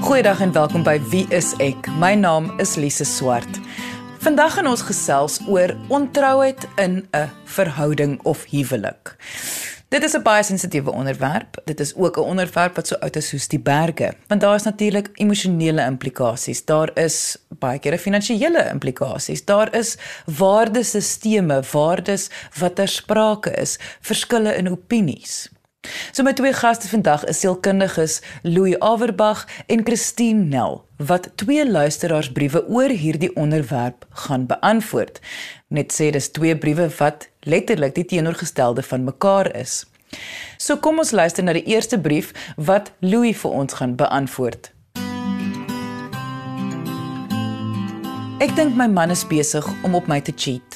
Goeiedag en welkom by Wie is ek? My naam is Lise Swart. Vandag gaan ons gesels oor ontrouheid in 'n verhouding of huwelik. Dit is 'n baie sensitiewe onderwerp. Dit is ook 'n onderwerp wat so oud is soos die berge, want daar is natuurlik emosionele implikasies. Daar is baie keer finansiële implikasies. Daar is waardesisteme, waardes wat ter sprake is, verskille in opinies. So my twee gaste vandag is sielkundiges Louis Averbag en Christine Nel wat twee luisteraarsbriewe oor hierdie onderwerp gaan beantwoord. Net sê dis twee briewe wat letterlik die teenoorgestelde van mekaar is. So kom ons luister na die eerste brief wat Louis vir ons gaan beantwoord. Ek dink my man is besig om op my te cheat.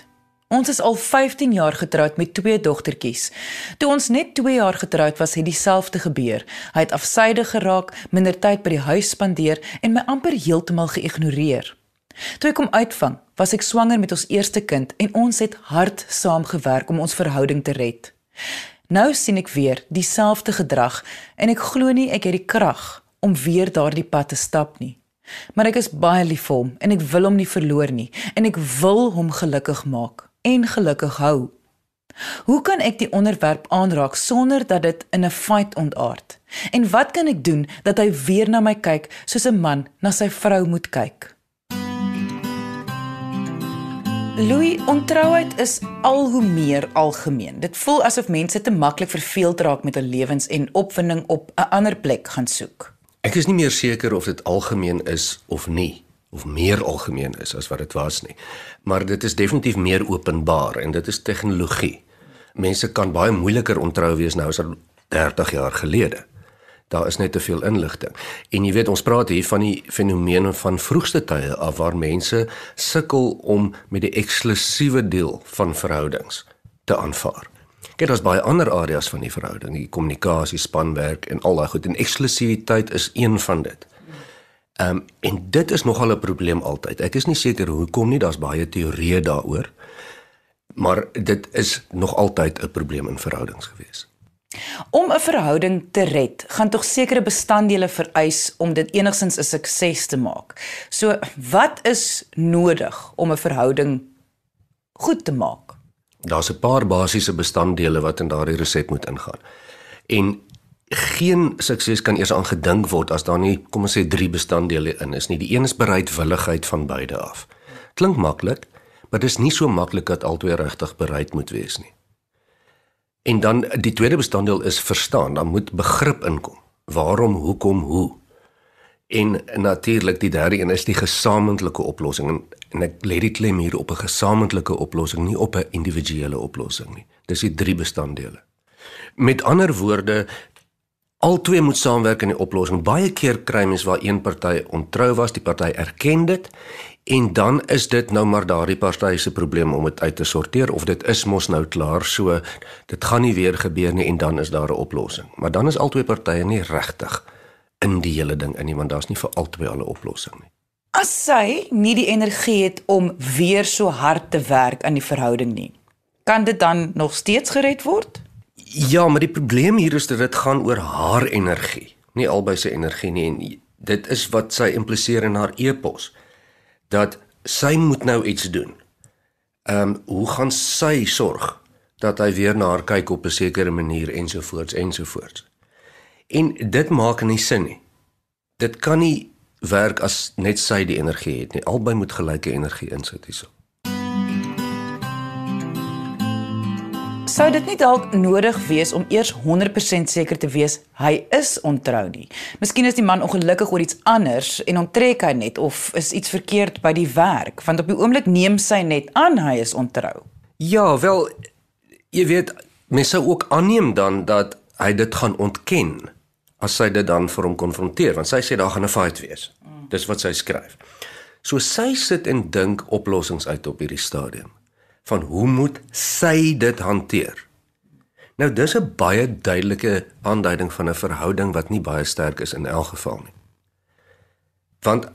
Ons is al 15 jaar getroud met twee dogtertjies. Toe ons net 2 jaar getroud was, het dieselfde gebeur. Hy het afsydig geraak, minder tyd by die huis spandeer en my amper heeltemal geïgnoreer. Toe ek hom uitvang, was ek swanger met ons eerste kind en ons het hard saamgewerk om ons verhouding te red. Nou sien ek weer dieselfde gedrag en ek glo nie ek het die krag om weer daardie pad te stap nie. Maar ek is baie lief vir hom en ek wil hom nie verloor nie en ek wil hom gelukkig maak en gelukkig hou. Hoe kan ek die onderwerp aanraak sonder dat dit in 'n fight ontaard? En wat kan ek doen dat hy weer na my kyk soos 'n man na sy vrou moet kyk? Louis, ontrouheid is al hoe meer algemeen. Dit voel asof mense te maklik verveeld raak met hul lewens en opwinding op 'n ander plek gaan soek. Ek is nie meer seker of dit algemeen is of nie of meer algemeen is as wat dit was nie. Maar dit is definitief meer openbaar en dit is tegnologie. Mense kan baie moeiliker ontrou wees nou as 30 jaar gelede. Daar is net te veel inligting. En jy weet ons praat hier van die fenomene van vroegste tye af waar mense sukkel om met die eksklusiewe deel van verhoudings te aanvaar. Kyk, daar's baie ander areas van die verhouding, die kommunikasie, spanwerk en al daai goed en eksklusiwiteit is een van dit. Ehm um, en dit is nogal 'n probleem altyd. Ek is nie seker hoekom nie, daar's baie teorieë daaroor. Maar dit is nog altyd 'n probleem in verhoudings gewees. Om 'n verhouding te red, gaan tog sekere bestanddele vereis om dit enigstens 'n sukses te maak. So, wat is nodig om 'n verhouding goed te maak? Daar's 'n paar basiese bestanddele wat in daardie resep moet ingaan. En geen sukses kan eers aangedink word as daar nie kom ons sê drie bestanddele in is nie. Die een is bereidwilligheid van beide af. Klink maklik, maar dit is nie so maklik dat albei regtig bereid moet wees nie. En dan die tweede bestanddeel is verstaan, dan moet begrip inkom. Waarom, hoekom, hoe? En natuurlik die derde een is die gesamentlike oplossing en, en ek lê dit klem hier op 'n gesamentlike oplossing, nie op 'n individuele oplossing nie. Dis die drie bestanddele. Met ander woorde, Albei moet saamwerk in die oplossing. Baie keer kry mens waar een party ontrou was, die party erken dit en dan is dit nou maar daardie party se probleem om dit uit te sorteer of dit is mos nou klaar so dit gaan nie weer gebeur nie en dan is daar 'n oplossing. Maar dan is albei partye nie regtig in die hele ding in nie want daar's nie vir albei al 'n oplossing nie. As sy nie die energie het om weer so hard te werk aan die verhouding nie, kan dit dan nog steeds gered word? Ja, maar die probleem hier is dat dit gaan oor haar energie, nie albei se energie nie en dit is wat sy impliseer in haar epos dat sy moet nou iets doen. Ehm um, hoe gaan sy sorg dat hy weer na haar kyk op 'n sekere manier ensovoorts ensovoorts. En dit maak nie sin nie. Dit kan nie werk as net sy die energie het nie. Albei moet gelyke energie insit hierso. Sou dit nie dalk nodig wees om eers 100% seker te wees hy is ontrou nie? Miskien is die man ongelukkig oor iets anders en onttrek hy net of is iets verkeerd by die werk, want op die oomblik neem sy net aan hy is ontrou. Ja, wel jy weet, mens sou ook aanneem dan dat hy dit gaan ontken as sy dit dan vir hom konfronteer, want sy sê daar gaan 'n fight wees. Dis wat sy skryf. So sy sit en dink oplossings uit op hierdie stadium van hoe moet sy dit hanteer. Nou dis 'n baie duidelike aanduiding van 'n verhouding wat nie baie sterk is in elk geval nie. Want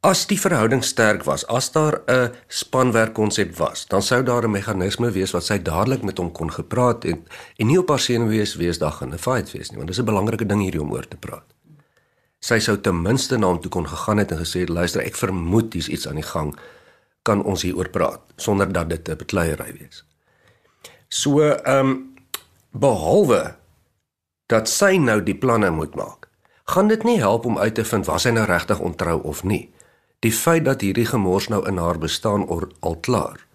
as die verhouding sterk was, as daar 'n spanwerk konsep was, dan sou daar 'n meganisme wees wat sy dadelik met hom kon gepraat en en nie op haar senuwees wees dag in 'n fight wees nie, want dis 'n belangrike ding hierdie om oor te praat. sy sou ten minste na hom toe kon gegaan het en gesê het luister ek vermoed hier's iets aan die gang kan ons hieroor praat sonder dat dit 'n bekleierery wees. So ehm um, behalwe dat sy nou die planne moet maak, gaan dit nie help om uit te vind was hy nou regtig ontrou of nie. Die feit dat hierdie gemors nou in haar bestaan al klaar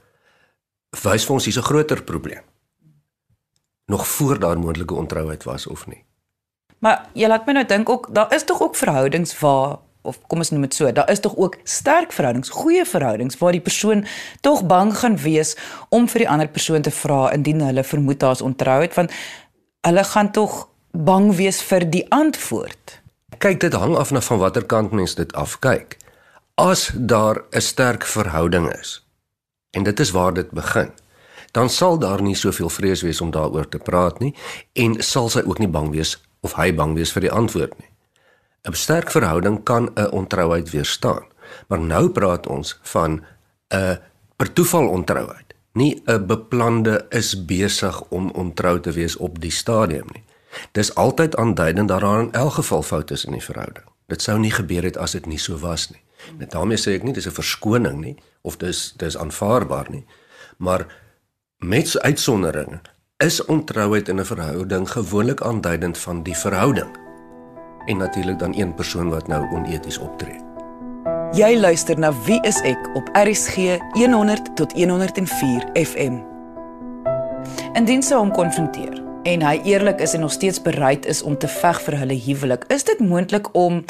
wys vir ons hier's 'n groter probleem. Nog voor daar moontlike ontrouheid was of nie. Maar jy laat my nou dink ook daar is tog ook verhoudings waar of kom ons noem dit so, daar is tog ook sterk verhoudings, goeie verhoudings waar die persoon tog bang gaan wees om vir die ander persoon te vra indien hulle vermoed daar's ontrouheid want hulle gaan tog bang wees vir die antwoord. Kyk, dit hang af van watter kant mens dit afkyk. As daar 'n sterk verhouding is en dit is waar dit begin, dan sal daar nie soveel vrees wees om daaroor te praat nie en sal sy ook nie bang wees of hy bang wees vir die antwoord nie. 'n Sterk verhouding kan 'n ontrouheid weerstaan, maar nou praat ons van 'n per toeval ontrouheid, nie 'n beplande is besig om ontrou te wees op die stadium nie. Dis altyd aanduidend dat daar in elk geval foute is in die verhouding. Dit sou nie gebeur het as dit nie so was nie. Net daarmee sê ek nie dis 'n verskoning nie of dis dis aanvaarbaar nie. Maar met so uitsonderinge is ontrouheid in 'n verhouding gewoonlik aanduidend van die verhouding. En natuurlik dan een persoon wat nou oneties optree. Jy luister na Wie is ek op RSG 100 tot 104 FM. Indien sou hom konfronteer en hy eerlik is en nog steeds bereid is om te veg vir hulle huwelik, is dit moontlik om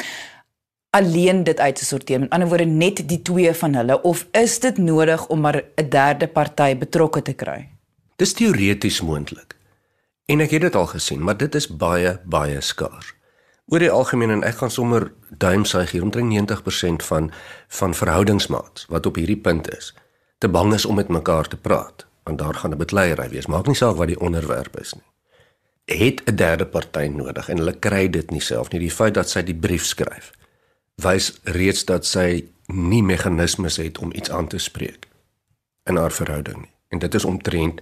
alleen dit uit te sorteer. Met ander woorde net die twee van hulle of is dit nodig om maar 'n derde party betrokke te kry? Dis teoreties moontlik. En ek het dit al gesien, maar dit is baie baie skaars. Oor die algemeen en ek gaan sommer duimsuig hier omtrent 90% van van verhoudingsmaats wat op hierdie punt is, te bang is om met mekaar te praat, want daar gaan 'n betleierery wees. Maak nie saak wat die onderwerp is nie. Het 'n derde party nodig en hulle kry dit nie self nie. Die feit dat sy die brief skryf, wys reeds dat sy nie meganismes het om iets aan te spreek in haar verhouding nie. En dit is omtrent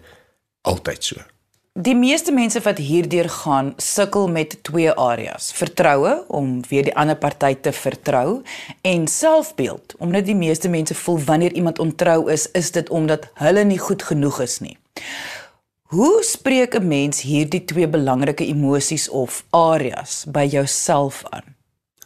altyd so. Die meeste mense wat hierdeur gaan, sukkel met twee areas: vertroue om weer die ander party te vertrou en selfbeeld. Omdat die meeste mense voel wanneer iemand ontrou is, is dit omdat hulle nie goed genoeg is nie. Hoe spreek 'n mens hierdie twee belangrike emosies of areas by jouself aan?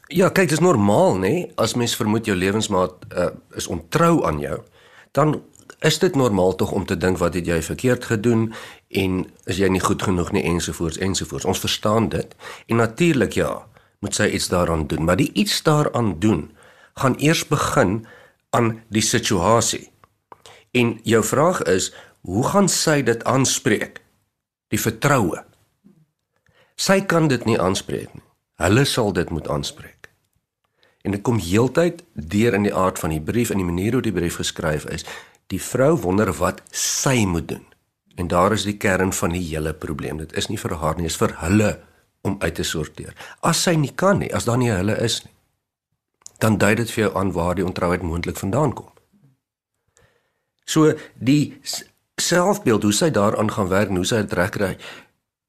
Ja, kyk, dit is normaal, nê? As mens vermoed jou lewensmaat uh, is ontrou aan jou, dan is dit normaal tog om te dink wat het jy verkeerd gedoen en is jy nie goed genoeg nie ensovoorts ensovoorts. Ons verstaan dit. En natuurlik ja, moet sy iets daaraan doen, maar die iets daaraan doen gaan eers begin aan die situasie. En jou vraag is, hoe gaan sy dit aanspreek? Die vertroue. Sy kan dit nie aanspreek nie. Hulle sal dit moet aanspreek. En dit kom heeltyd deur in die aard van die brief en die manier hoe die brief geskryf is. Die vrou wonder wat sy moet doen. En daar is die kern van die hele probleem. Dit is nie vir haar nie, dit is vir hulle om uit te sorteer. As sy nie kan nie, as daar nie hulle is nie, dan dui dit vir jou aan waar die ontrouheid moontlik vandaan kom. So die selfbeeld hoe sy daaraan gaan werk, hoe sy dit regkry,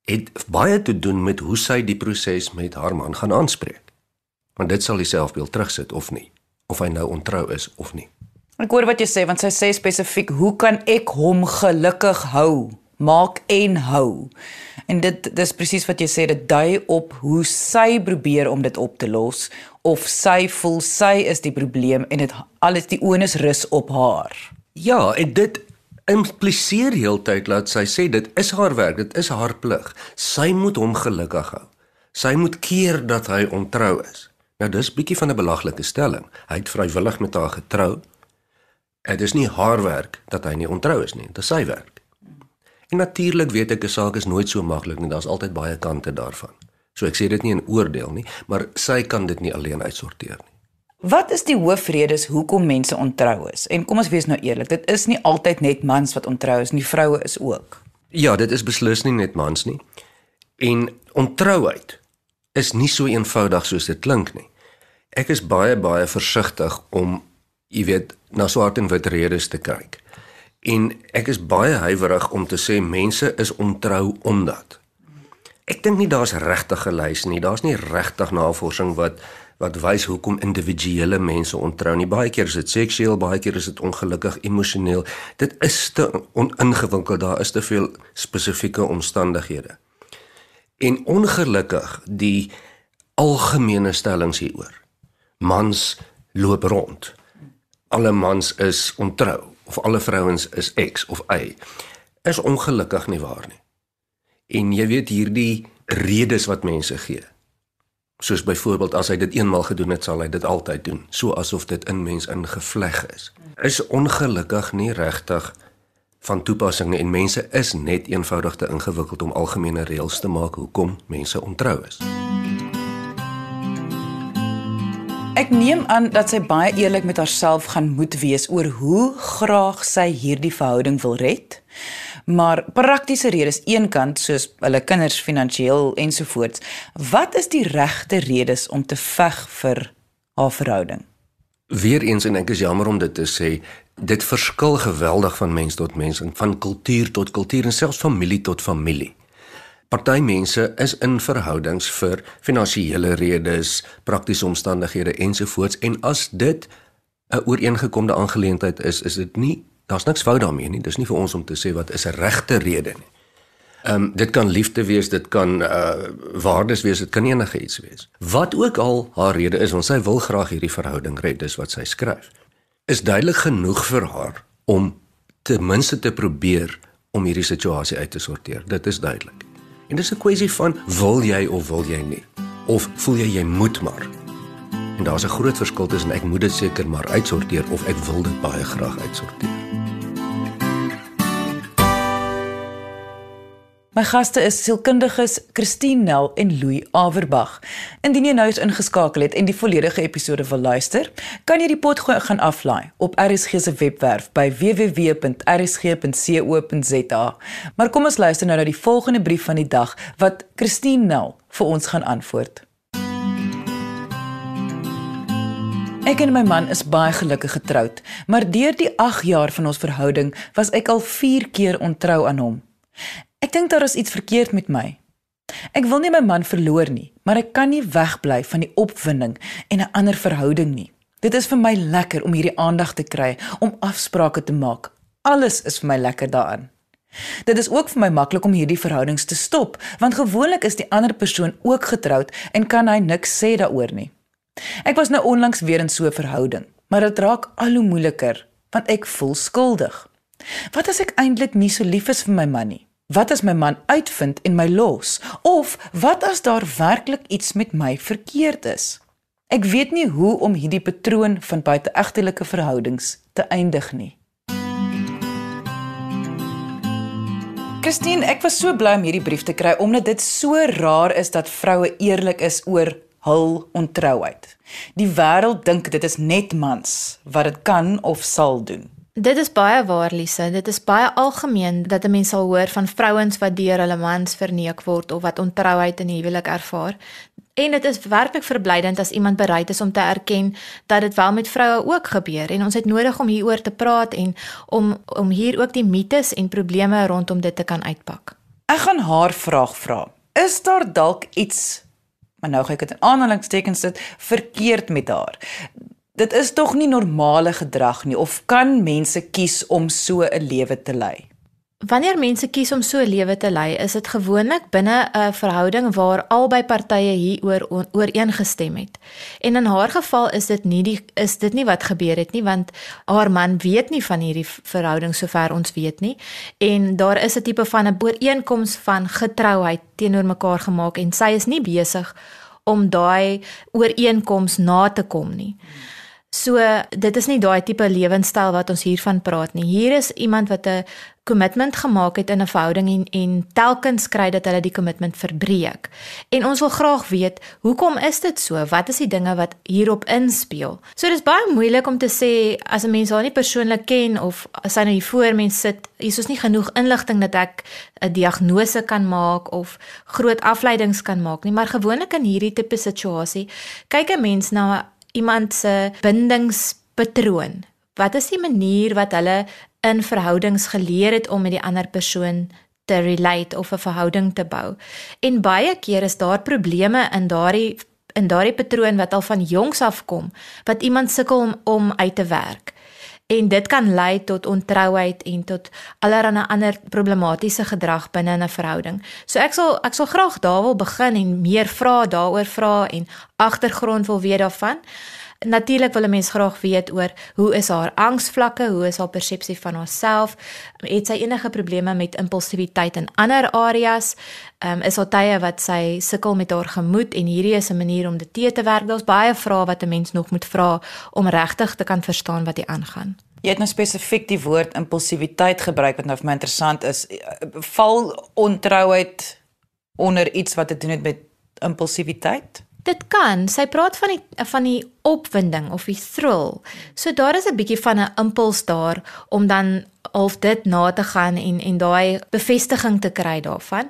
het baie te doen met hoe sy die proses met haar man gaan aanspreek want dit sal die selfbeeld terugsit of nie of hy nou ontrou is of nie ek hoor wat jy sê want sy sê spesifiek hoe kan ek hom gelukkig hou? Maak en hou. En dit dis presies wat jy sê dit dui op hoe sy probeer om dit op te los of sy voel sy is die probleem en dit alles die onus rus op haar. Ja en dit impliseer heeltyd dat sy sê dit is haar werk dit is haar plig. Sy moet hom gelukkig hou. Sy moet keer dat hy ontrou is. Nou dis bietjie van 'n belaglike stelling. Hy het vrywillig met haar getrou. Dit is nie haar werk dat hy nie ontrou is nie, dit is sy werk. En natuurlik weet ek 'n saak is nooit so maklik nie, daar's altyd baie kante daarvan. So ek sê dit nie in oordeel nie, maar sy kan dit nie alleen uitsorteer nie. Wat is die hoofredes hoekom mense ontrou is? En kom ons wees nou eerlik, dit is nie altyd net mans wat ontrou is nie, vroue is ook. Ja, dit is beslis nie net mans nie. En ontrouheid is nie so eenvoudig soos dit klink nie. Ek is baie baie versigtig om jy weet na swart en wit redes te kyk. En ek is baie huiwerig om te sê mense is ontrou omdat. Ek dink nie daar's regtig gelys nie. Daar's nie regtig navorsing wat wat wys hoekom individuele mense ontrou nie. Baie keer is dit seksueel, baie keer is dit ongelukkig emosioneel. Dit is te oningewikkeld, daar is te veel spesifieke omstandighede. En ongelukkig die algemene stellings hieroor. Mans loop rond. Alle mans is ontrou of alle vrouens is X of Y. Is ongelukkig nie waar nie. En jy weet hierdie redes wat mense gee. Soos byvoorbeeld as hy dit eenmal gedoen het, sal hy dit altyd doen, so asof dit in mens ingevleg is. Is ongelukkig nie regtig van toepassing en mense is net eenvoudig te ingewikkeld om algemene reëls te maak hoekom mense ontrou is. Ek neem aan dat sy baie eerlik met haarself gaan moet wees oor hoe graag sy hierdie verhouding wil red. Maar praktiese redes eenkant soos hulle kinders finansiëel ensovoorts. Wat is die regte redes om te veg vir haar verhouding? Weereens en ek is jammer om dit te sê, dit verskil geweldig van mens tot mens en van kultuur tot kultuur en selfs familie tot familie. Party mense is in verhoudings vir finansiële redes, praktiese omstandighede ensovoorts en as dit 'n ooreengekomde aangeleentheid is, is dit nie daar's niks fout daarmee nie. Dis nie vir ons om te sê wat is 'n regte rede nie. Ehm um, dit kan liefde wees, dit kan uh waardes wees, dit kan enige iets wees. Wat ook al haar rede is, want sy wil graag hierdie verhouding red, dis wat sy skryf. Is duidelik genoeg vir haar om ten minste te probeer om hierdie situasie uit te sorteer. Dit is duidelik. En dis 'n kwessie van wil jy of wil jy nie? Of voel jy jy moet maar? En daar's 'n groot verskil tussen ek moet dit seker maar uitsorteer of ek wil dit baie graag uitsorteer. My gaste is sielkundiges Christine Nel en Louis Averbag. Indien jy nou eens ingeskakel het en die volledige episode wil luister, kan jy die pot gaan aflaai op RSG se webwerf by www.rsg.co.za. Maar kom ons luister nou na die volgende brief van die dag wat Christine Nel vir ons gaan antwoord. Ek en my man is baie gelukkig getroud, maar deur die 8 jaar van ons verhouding was ek al 4 keer ontrou aan hom. Ek dink daar is iets verkeerd met my. Ek wil nie my man verloor nie, maar ek kan nie wegbly van die opwinding en 'n ander verhouding nie. Dit is vir my lekker om hierdie aandag te kry, om afsprake te maak. Alles is vir my lekker daarin. Dit is ook vir my maklik om hierdie verhoudings te stop, want gewoonlik is die ander persoon ook getroud en kan hy niks sê daaroor nie. Ek was nou onlangs weer in so 'n verhouding, maar dit raak al hoe moeiliker want ek voel skuldig. Wat as ek eintlik nie so lief is vir my man nie? Wat as my man uitvind en my los? Of wat as daar werklik iets met my verkeerd is? Ek weet nie hoe om hierdie patroon van buiteegtelike verhoudings te eindig nie. Christine, ek was so bly om hierdie brief te kry omdat dit so raar is dat vroue eerlik is oor hul ontrouheid. Die wêreld dink dit is net mans wat dit kan of sal doen. Dit is baie waar Lise, dit is baie algemeen dat 'n mens sal hoor van vrouens wat deur hulle mans verneek word of wat ontrouheid in huwelik ervaar. En dit is werklik verblydend as iemand bereid is om te erken dat dit wel met vroue ook gebeur en ons het nodig om hieroor te praat en om om hier ook die mites en probleme rondom dit te kan uitpak. Ek gaan haar vraag vra. Is daar dalk iets maar nou gaan ek dit in aanhalingstekens sit verkeerd met haar? Dit is tog nie normale gedrag nie of kan mense kies om so 'n lewe te lei? Wanneer mense kies om so 'n lewe te lei, is dit gewoonlik binne 'n verhouding waar albei partye hieroor ooreengestem het. En in haar geval is dit nie die is dit nie wat gebeur het nie want haar man weet nie van hierdie verhouding sover ons weet nie en daar is 'n tipe van 'n ooreenkoms van getrouheid teenoor mekaar gemaak en sy is nie besig om daai ooreenkoms na te kom nie. Hmm. So dit is nie daai tipe lewenstyl wat ons hiervan praat nie. Hier is iemand wat 'n kommitment gemaak het in 'n verhouding en en telkens kry dat hulle die kommitment verbreek. En ons wil graag weet, hoekom is dit so? Wat is die dinge wat hierop inspel? So dis baie moeilik om te sê as 'n mens haar nie persoonlik ken of as sy nou hier voor mens sit, is ons nie genoeg inligting dat ek 'n diagnose kan maak of groot afleidings kan maak nie, maar gewoonlik in hierdie tipe situasie kyk 'n mens na iemand se bindingspatroon? Wat is die manier wat hulle in verhoudings geleer het om met die ander persoon te relate of 'n verhouding te bou? En baie keer is daar probleme in daardie in daardie patroon wat al van jongs af kom wat iemand sukkel om, om uit te werk en dit kan lei tot ontrouheid en tot allerlei ander problematiese gedrag binne 'n verhouding. So ek sal ek sal graag daar wil begin en meer vra daaroor vra en agtergrond wil weet daarvan. Natuurlik wil 'n mens graag weet oor hoe is haar angsvlakke, hoe is haar persepsie van haarself, het sy enige probleme met impulsiwiteit in ander areas? Ehm um, is daar tye wat sy sukkel met haar gemoed en hierdie is 'n manier om dit te te werk. Daar's baie vrae wat 'n mens nog moet vra om regtig te kan verstaan wat hier aangaan. Jy het nou spesifiek die woord impulsiwiteit gebruik wat nou vir my interessant is. Val ontrouheid onder iets wat te doen het met impulsiwiteit? Dit kan. Sy praat van die van die opwinding of die thrill. So daar is 'n bietjie van 'n impuls daar om dan half dit na te gaan en en daai bevestiging te kry daarvan.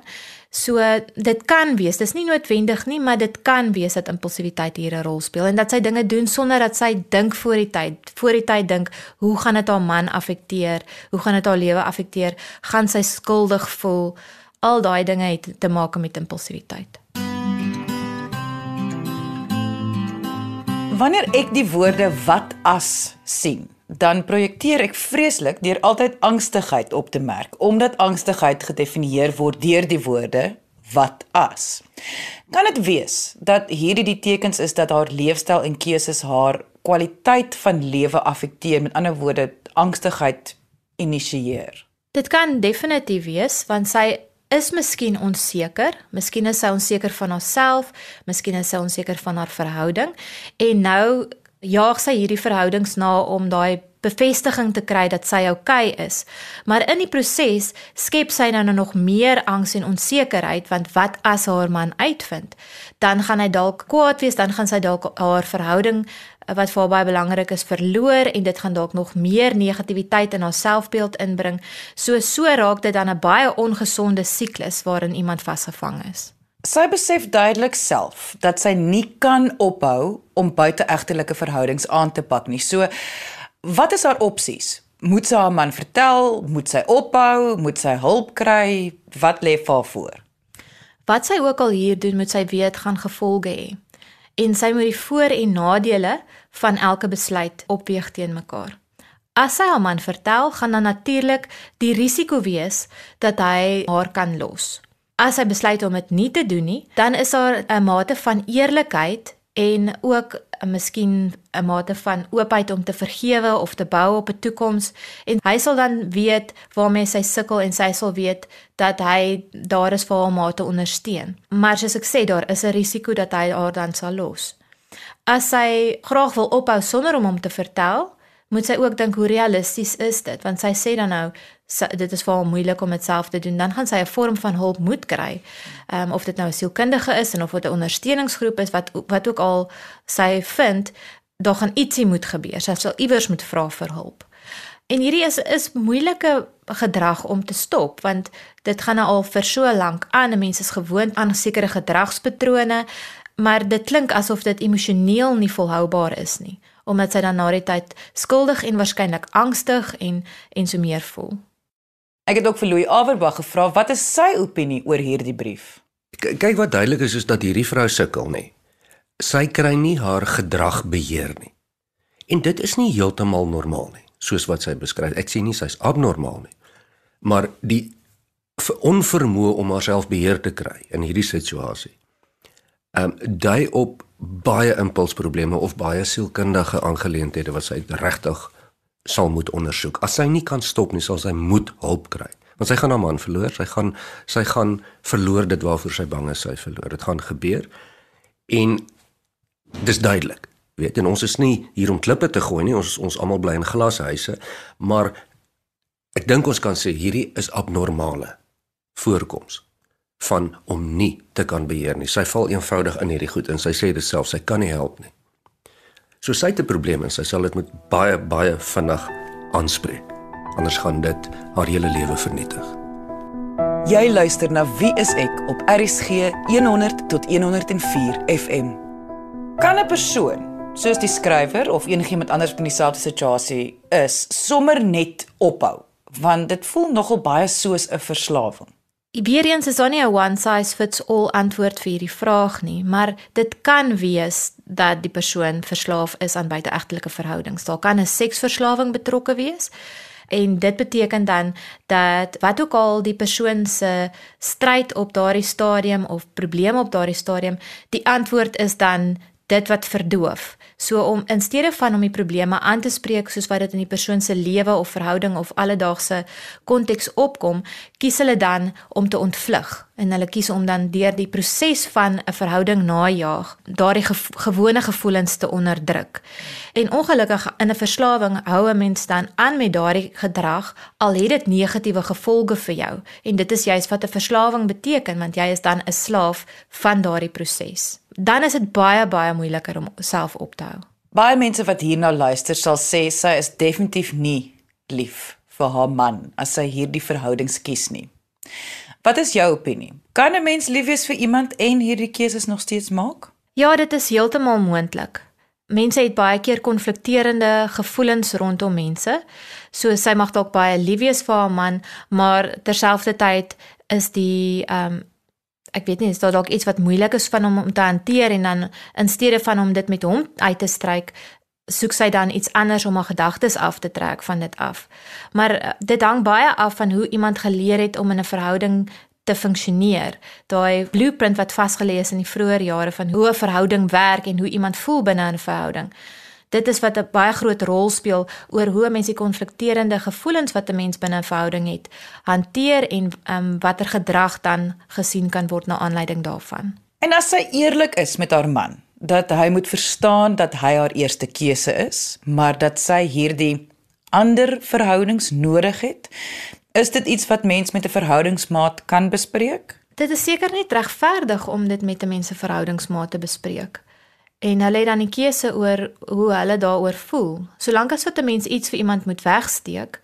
So dit kan wees, dis nie noodwendig nie, maar dit kan wees dat impulsiwiteit hier 'n rol speel en dat sy dinge doen sonder dat sy dink voor die tyd, voor die tyd dink, hoe gaan dit haar man affekteer? Hoe gaan dit haar lewe affekteer? Gaan sy skuldig voel? Al daai dinge het te maak met impulsiwiteit. Wanneer ek die woorde wat as sien, dan projekteer ek vreeslik deur altyd angstigheid op te merk, omdat angstigheid gedefinieer word deur die woorde wat as. Kan dit wees dat hierdie die tekens is dat haar leefstyl en keuses haar kwaliteit van lewe affekteer, met ander woorde angstigheid initieer? Dit kan definitief wees want sy is miskien onseker, miskien is sy onseker van haarself, miskien is sy onseker van haar verhouding en nou jaag sy hierdie verhoudings na om daai bevestiging te kry dat sy oukei okay is. Maar in die proses skep sy nou nog meer angs en onsekerheid want wat as haar man uitvind? Dan gaan hy dalk kwaad wees, dan gaan sy dalk haar verhouding wat vir haar baie belangrik is verloor en dit gaan dalk nog meer negativiteit in haar selfbeeld inbring. So so raak dit dan 'n baie ongesonde siklus waarin iemand vasgevang is. Sy besef duidelik self dat sy nie kan ophou om buiteegtelike verhoudings aan te pak nie. So wat is haar opsies? Moet sy haar man vertel? Moet sy ophou? Moet sy hulp kry? Wat lê vir haar voor? Wat sy ook al hier doen, moet sy weet gaan gevolge hê. En sy moet die voor- en nadele van elke besluit opweeg teen mekaar. As sy haar man vertel, gaan dan natuurlik die risiko wees dat hy haar kan los. As hy besluit om dit nie te doen nie, dan is daar 'n mate van eerlikheid en ook 'n miskien 'n mate van oopheid om te vergewe of te bou op 'n toekoms en hy sal dan weet waarmee sy sukkel en sy sal weet dat hy daar is vir haar om haar te ondersteun. Maar soos ek sê, daar is 'n risiko dat hy haar dan sal los. As sy graag wil ophou sonder om hom te vertel, moet sy ook dink hoe realisties is dit want sy sê dan nou dit is vir haar moeilik om dit self te doen dan gaan sy 'n vorm van hulp moet kry. Ehm um, of dit nou 'n sielkundige is en of dit 'n ondersteuningsgroep is wat wat ook al sy vind, daar gaan ietsie moet gebeur. Sy sal iewers moet vra vir hulp. En hierdie is is moeilike gedrag om te stop want dit gaan nou al vir so lank aan. Mense is gewoond aan sekere gedragspatrone maar dit klink asof dit emosioneel nie volhoubaar is nie omdat sy dan na die tyd skuldig en waarskynlik angstig en en so meer voel. Ek het ook vir Louis Averbag gevra wat is sy opinie oor hierdie brief? K kyk wat duidelik is is dat hierdie vrou sukkel nê. Sy kry nie haar gedrag beheer nie. En dit is nie heeltemal normaal nie, soos wat sy beskryf. Ek sê nie sy's abnormaal nie. Maar die onvermoë om haarself beheer te kry in hierdie situasie ehm um, dui op baie impulsprobleme of baie sielkundige aangeleenthede wat sy regtig sal moet ondersoek. As sy nie kan stop nie, sal sy moet hulp kry. Want sy gaan haar man verloor, sy gaan sy gaan verloor dit waarvoor sy bang is sy verloor. Dit gaan gebeur. En dis duidelik. Weet, en ons is nie hier om klippe te gooi nie. Ons ons almal bly in glashuise, maar ek dink ons kan sê hierdie is abnormale voorkoms van om nie te kan beheer nie. Sy val eenvoudig in hierdie goed en sy sê dit self, sy kan nie help nie. So sy het 'n probleem en sy sal dit met baie baie vinnig aanspreek. Anders gaan dit haar hele lewe vernietig. Jy luister na Wie is ek op RSG 100 tot 104 FM. Kan 'n persoon soos die skrywer of enigiemand anders in dieselfde situasie is, sommer net ophou, want dit voel nogal baie soos 'n verslawing. Weereens is daar nie 'n one size fits all antwoord vir hierdie vraag nie, maar dit kan wees dat die persoon verslaaf is aan buiteegtelike verhoudings. Daar kan 'n seksverslawing betrokke wees. En dit beteken dan dat wat ook al die persoon se stryd op daardie stadium of probleme op daardie stadium, die antwoord is dan dit wat verdoof. So om in steede van om die probleme aan te spreek soos wat dit in die persoon se lewe of verhouding of alledaagse konteks opkom, kies hulle dan om te ontvlug en hulle kies om dan deur die proses van 'n verhouding najaag, daardie gevo gewone gevoelens te onderdruk. En ongelukkig in 'n verslawing hou 'n mens dan aan met daardie gedrag al het dit negatiewe gevolge vir jou. En dit is juist wat 'n verslawing beteken want jy is dan 'n slaaf van daardie proses dan is dit baie baie moeiliker om self op te hou. Baie mense wat hierna luister sal sê sy is definitief nie lief vir haar man as sy hierdie verhoudings kies nie. Wat is jou opinie? Kan 'n mens lief wees vir iemand en hierdie keuses nog steeds maak? Ja, dit is heeltemal moontlik. Mense het baie keer konflikterende gevoelens rondom mense. So sy mag dalk baie lief wees vir haar man, maar terselfdertyd is die ehm um, ek weet nie is daar dalk iets wat moeilik is van hom om te hanteer en dan in steede van om dit met hom uit te stryk soek sy dan iets anders om haar gedagtes af te trek van dit af. Maar eh, dit hang baie af van hoe iemand geleer het om in 'n verhouding te funksioneer. Daai blueprint wat vasgelê is in die vroeë jare van hoe 'n verhouding werk en hoe iemand voel binne 'n verhouding dit is wat 'n baie groot rol speel oor hoe mense die konflikterende gevoelens wat 'n mens binne 'n verhouding het hanteer en um, watter gedrag dan gesien kan word na aanleiding daarvan. En as sy eerlik is met haar man, dat hy moet verstaan dat hy haar eerste keuse is, maar dat sy hierdie ander verhoudings nodig het, is dit iets wat mens met 'n verhoudingsmaat kan bespreek? Dit is seker nie regverdig om dit met 'n mens se verhoudingsmaat te bespreek en hulle het dan die keuse oor hoe hulle daaroor voel. Solank as wat 'n mens iets vir iemand moet wegsteek,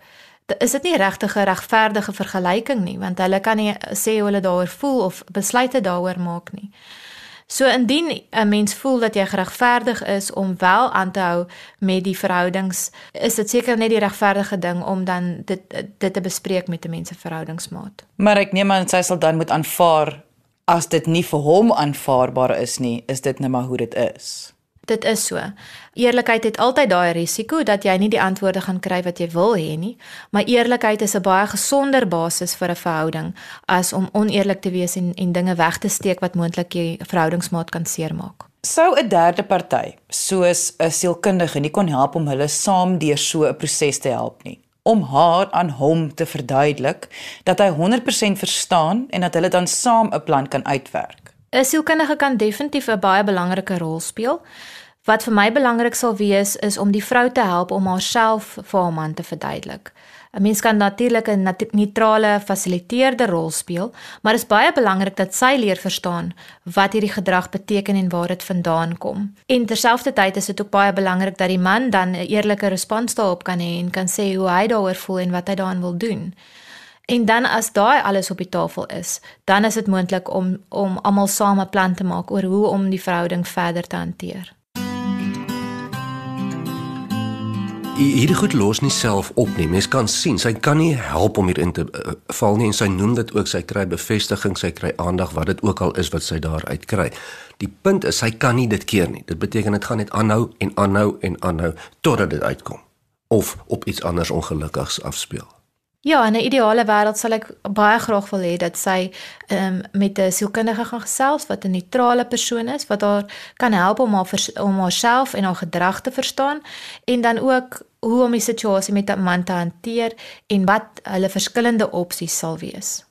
is dit nie regtig 'n regverdige vergelyking nie, want hulle kan nie sê hoe hulle daaroor voel of besluite daaroor maak nie. So indien 'n mens voel dat jy geregverdig is om wel aan te hou met die verhoudings, is dit seker net die regverdige ding om dan dit dit te bespreek met 'n mens se verhoudingsmaat. Maar ek neem aan sy sal dan moet aanvaar as dit nie vir hom aanvaarbaar is nie, is dit net maar hoe dit is. Dit is so. Eerlikheid het altyd daai risiko dat jy nie die antwoorde gaan kry wat jy wil hê nie, maar eerlikheid is 'n baie gesonder basis vir 'n verhouding as om oneerlik te wees en en dinge weg te steek wat moontlik jou verhoudingsmaat kan seermaak. Sou 'n derde party, soos 'n sielkundige, nie kon help om hulle saam deur so 'n proses te help nie om haar aan hom te verduidelik dat hy 100% verstaan en dat hulle dan saam 'n plan kan uitwerk. 'n Sielkundige kan definitief 'n baie belangrike rol speel. Wat vir my belangrik sal wees is om die vrou te help om haarself vir haar man te verduidelik. 'n Mens kan natuurlik 'n neutrale fasiliteerder rol speel, maar dit is baie belangrik dat sy leer verstaan wat hierdie gedrag beteken en waar dit vandaan kom. En terselfdertyd is dit ook baie belangrik dat die man dan 'n eerlike respons daarop kan hê en kan sê hoe hy daaroor voel en wat hy daaraan wil doen. En dan as daai alles op die tafel is, dan is dit moontlik om om almal saam 'n plan te maak oor hoe om die verhouding verder te hanteer. Hierdie goed los nie self op nie. Mens kan sien, sy kan nie help om hierin te uh, val nie en sy noem dit ook sy kry bevestiging, sy kry aandag wat dit ook al is wat sy daar uit kry. Die punt is sy kan nie dit keer nie. Dit beteken dit gaan net aanhou en aanhou en aanhou totdat dit uitkom of op iets anders ongelukkigs afspeel. Ja, in 'n ideale wêreld sal ek baie graag wil hê dat sy um, met 'n sielkundige gaan gesels wat 'n neutrale persoon is wat haar kan help om haar om haarself en haar gedrag te verstaan en dan ook hoe om die situasie met 'n man te hanteer en wat hulle verskillende opsies sal wees.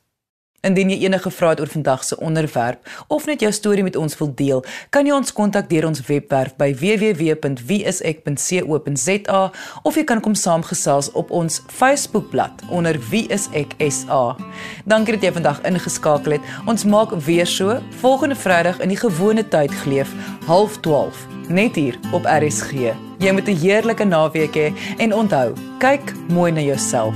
Indien jy enige vrae het oor vandag se onderwerp of net jou storie met ons wil deel, kan jy ons kontak deur ons webwerf by www.wieisek.co.za of jy kan kom saamgesels op ons Facebookblad onder wieiseksa. Dankie dat jy vandag ingeskakel het. Ons maak weer so volgende Vrydag in die gewone tyd geleef, 12:30, net hier op RSG. Jy moet 'n heerlike naweek hê he, en onthou, kyk mooi na jouself.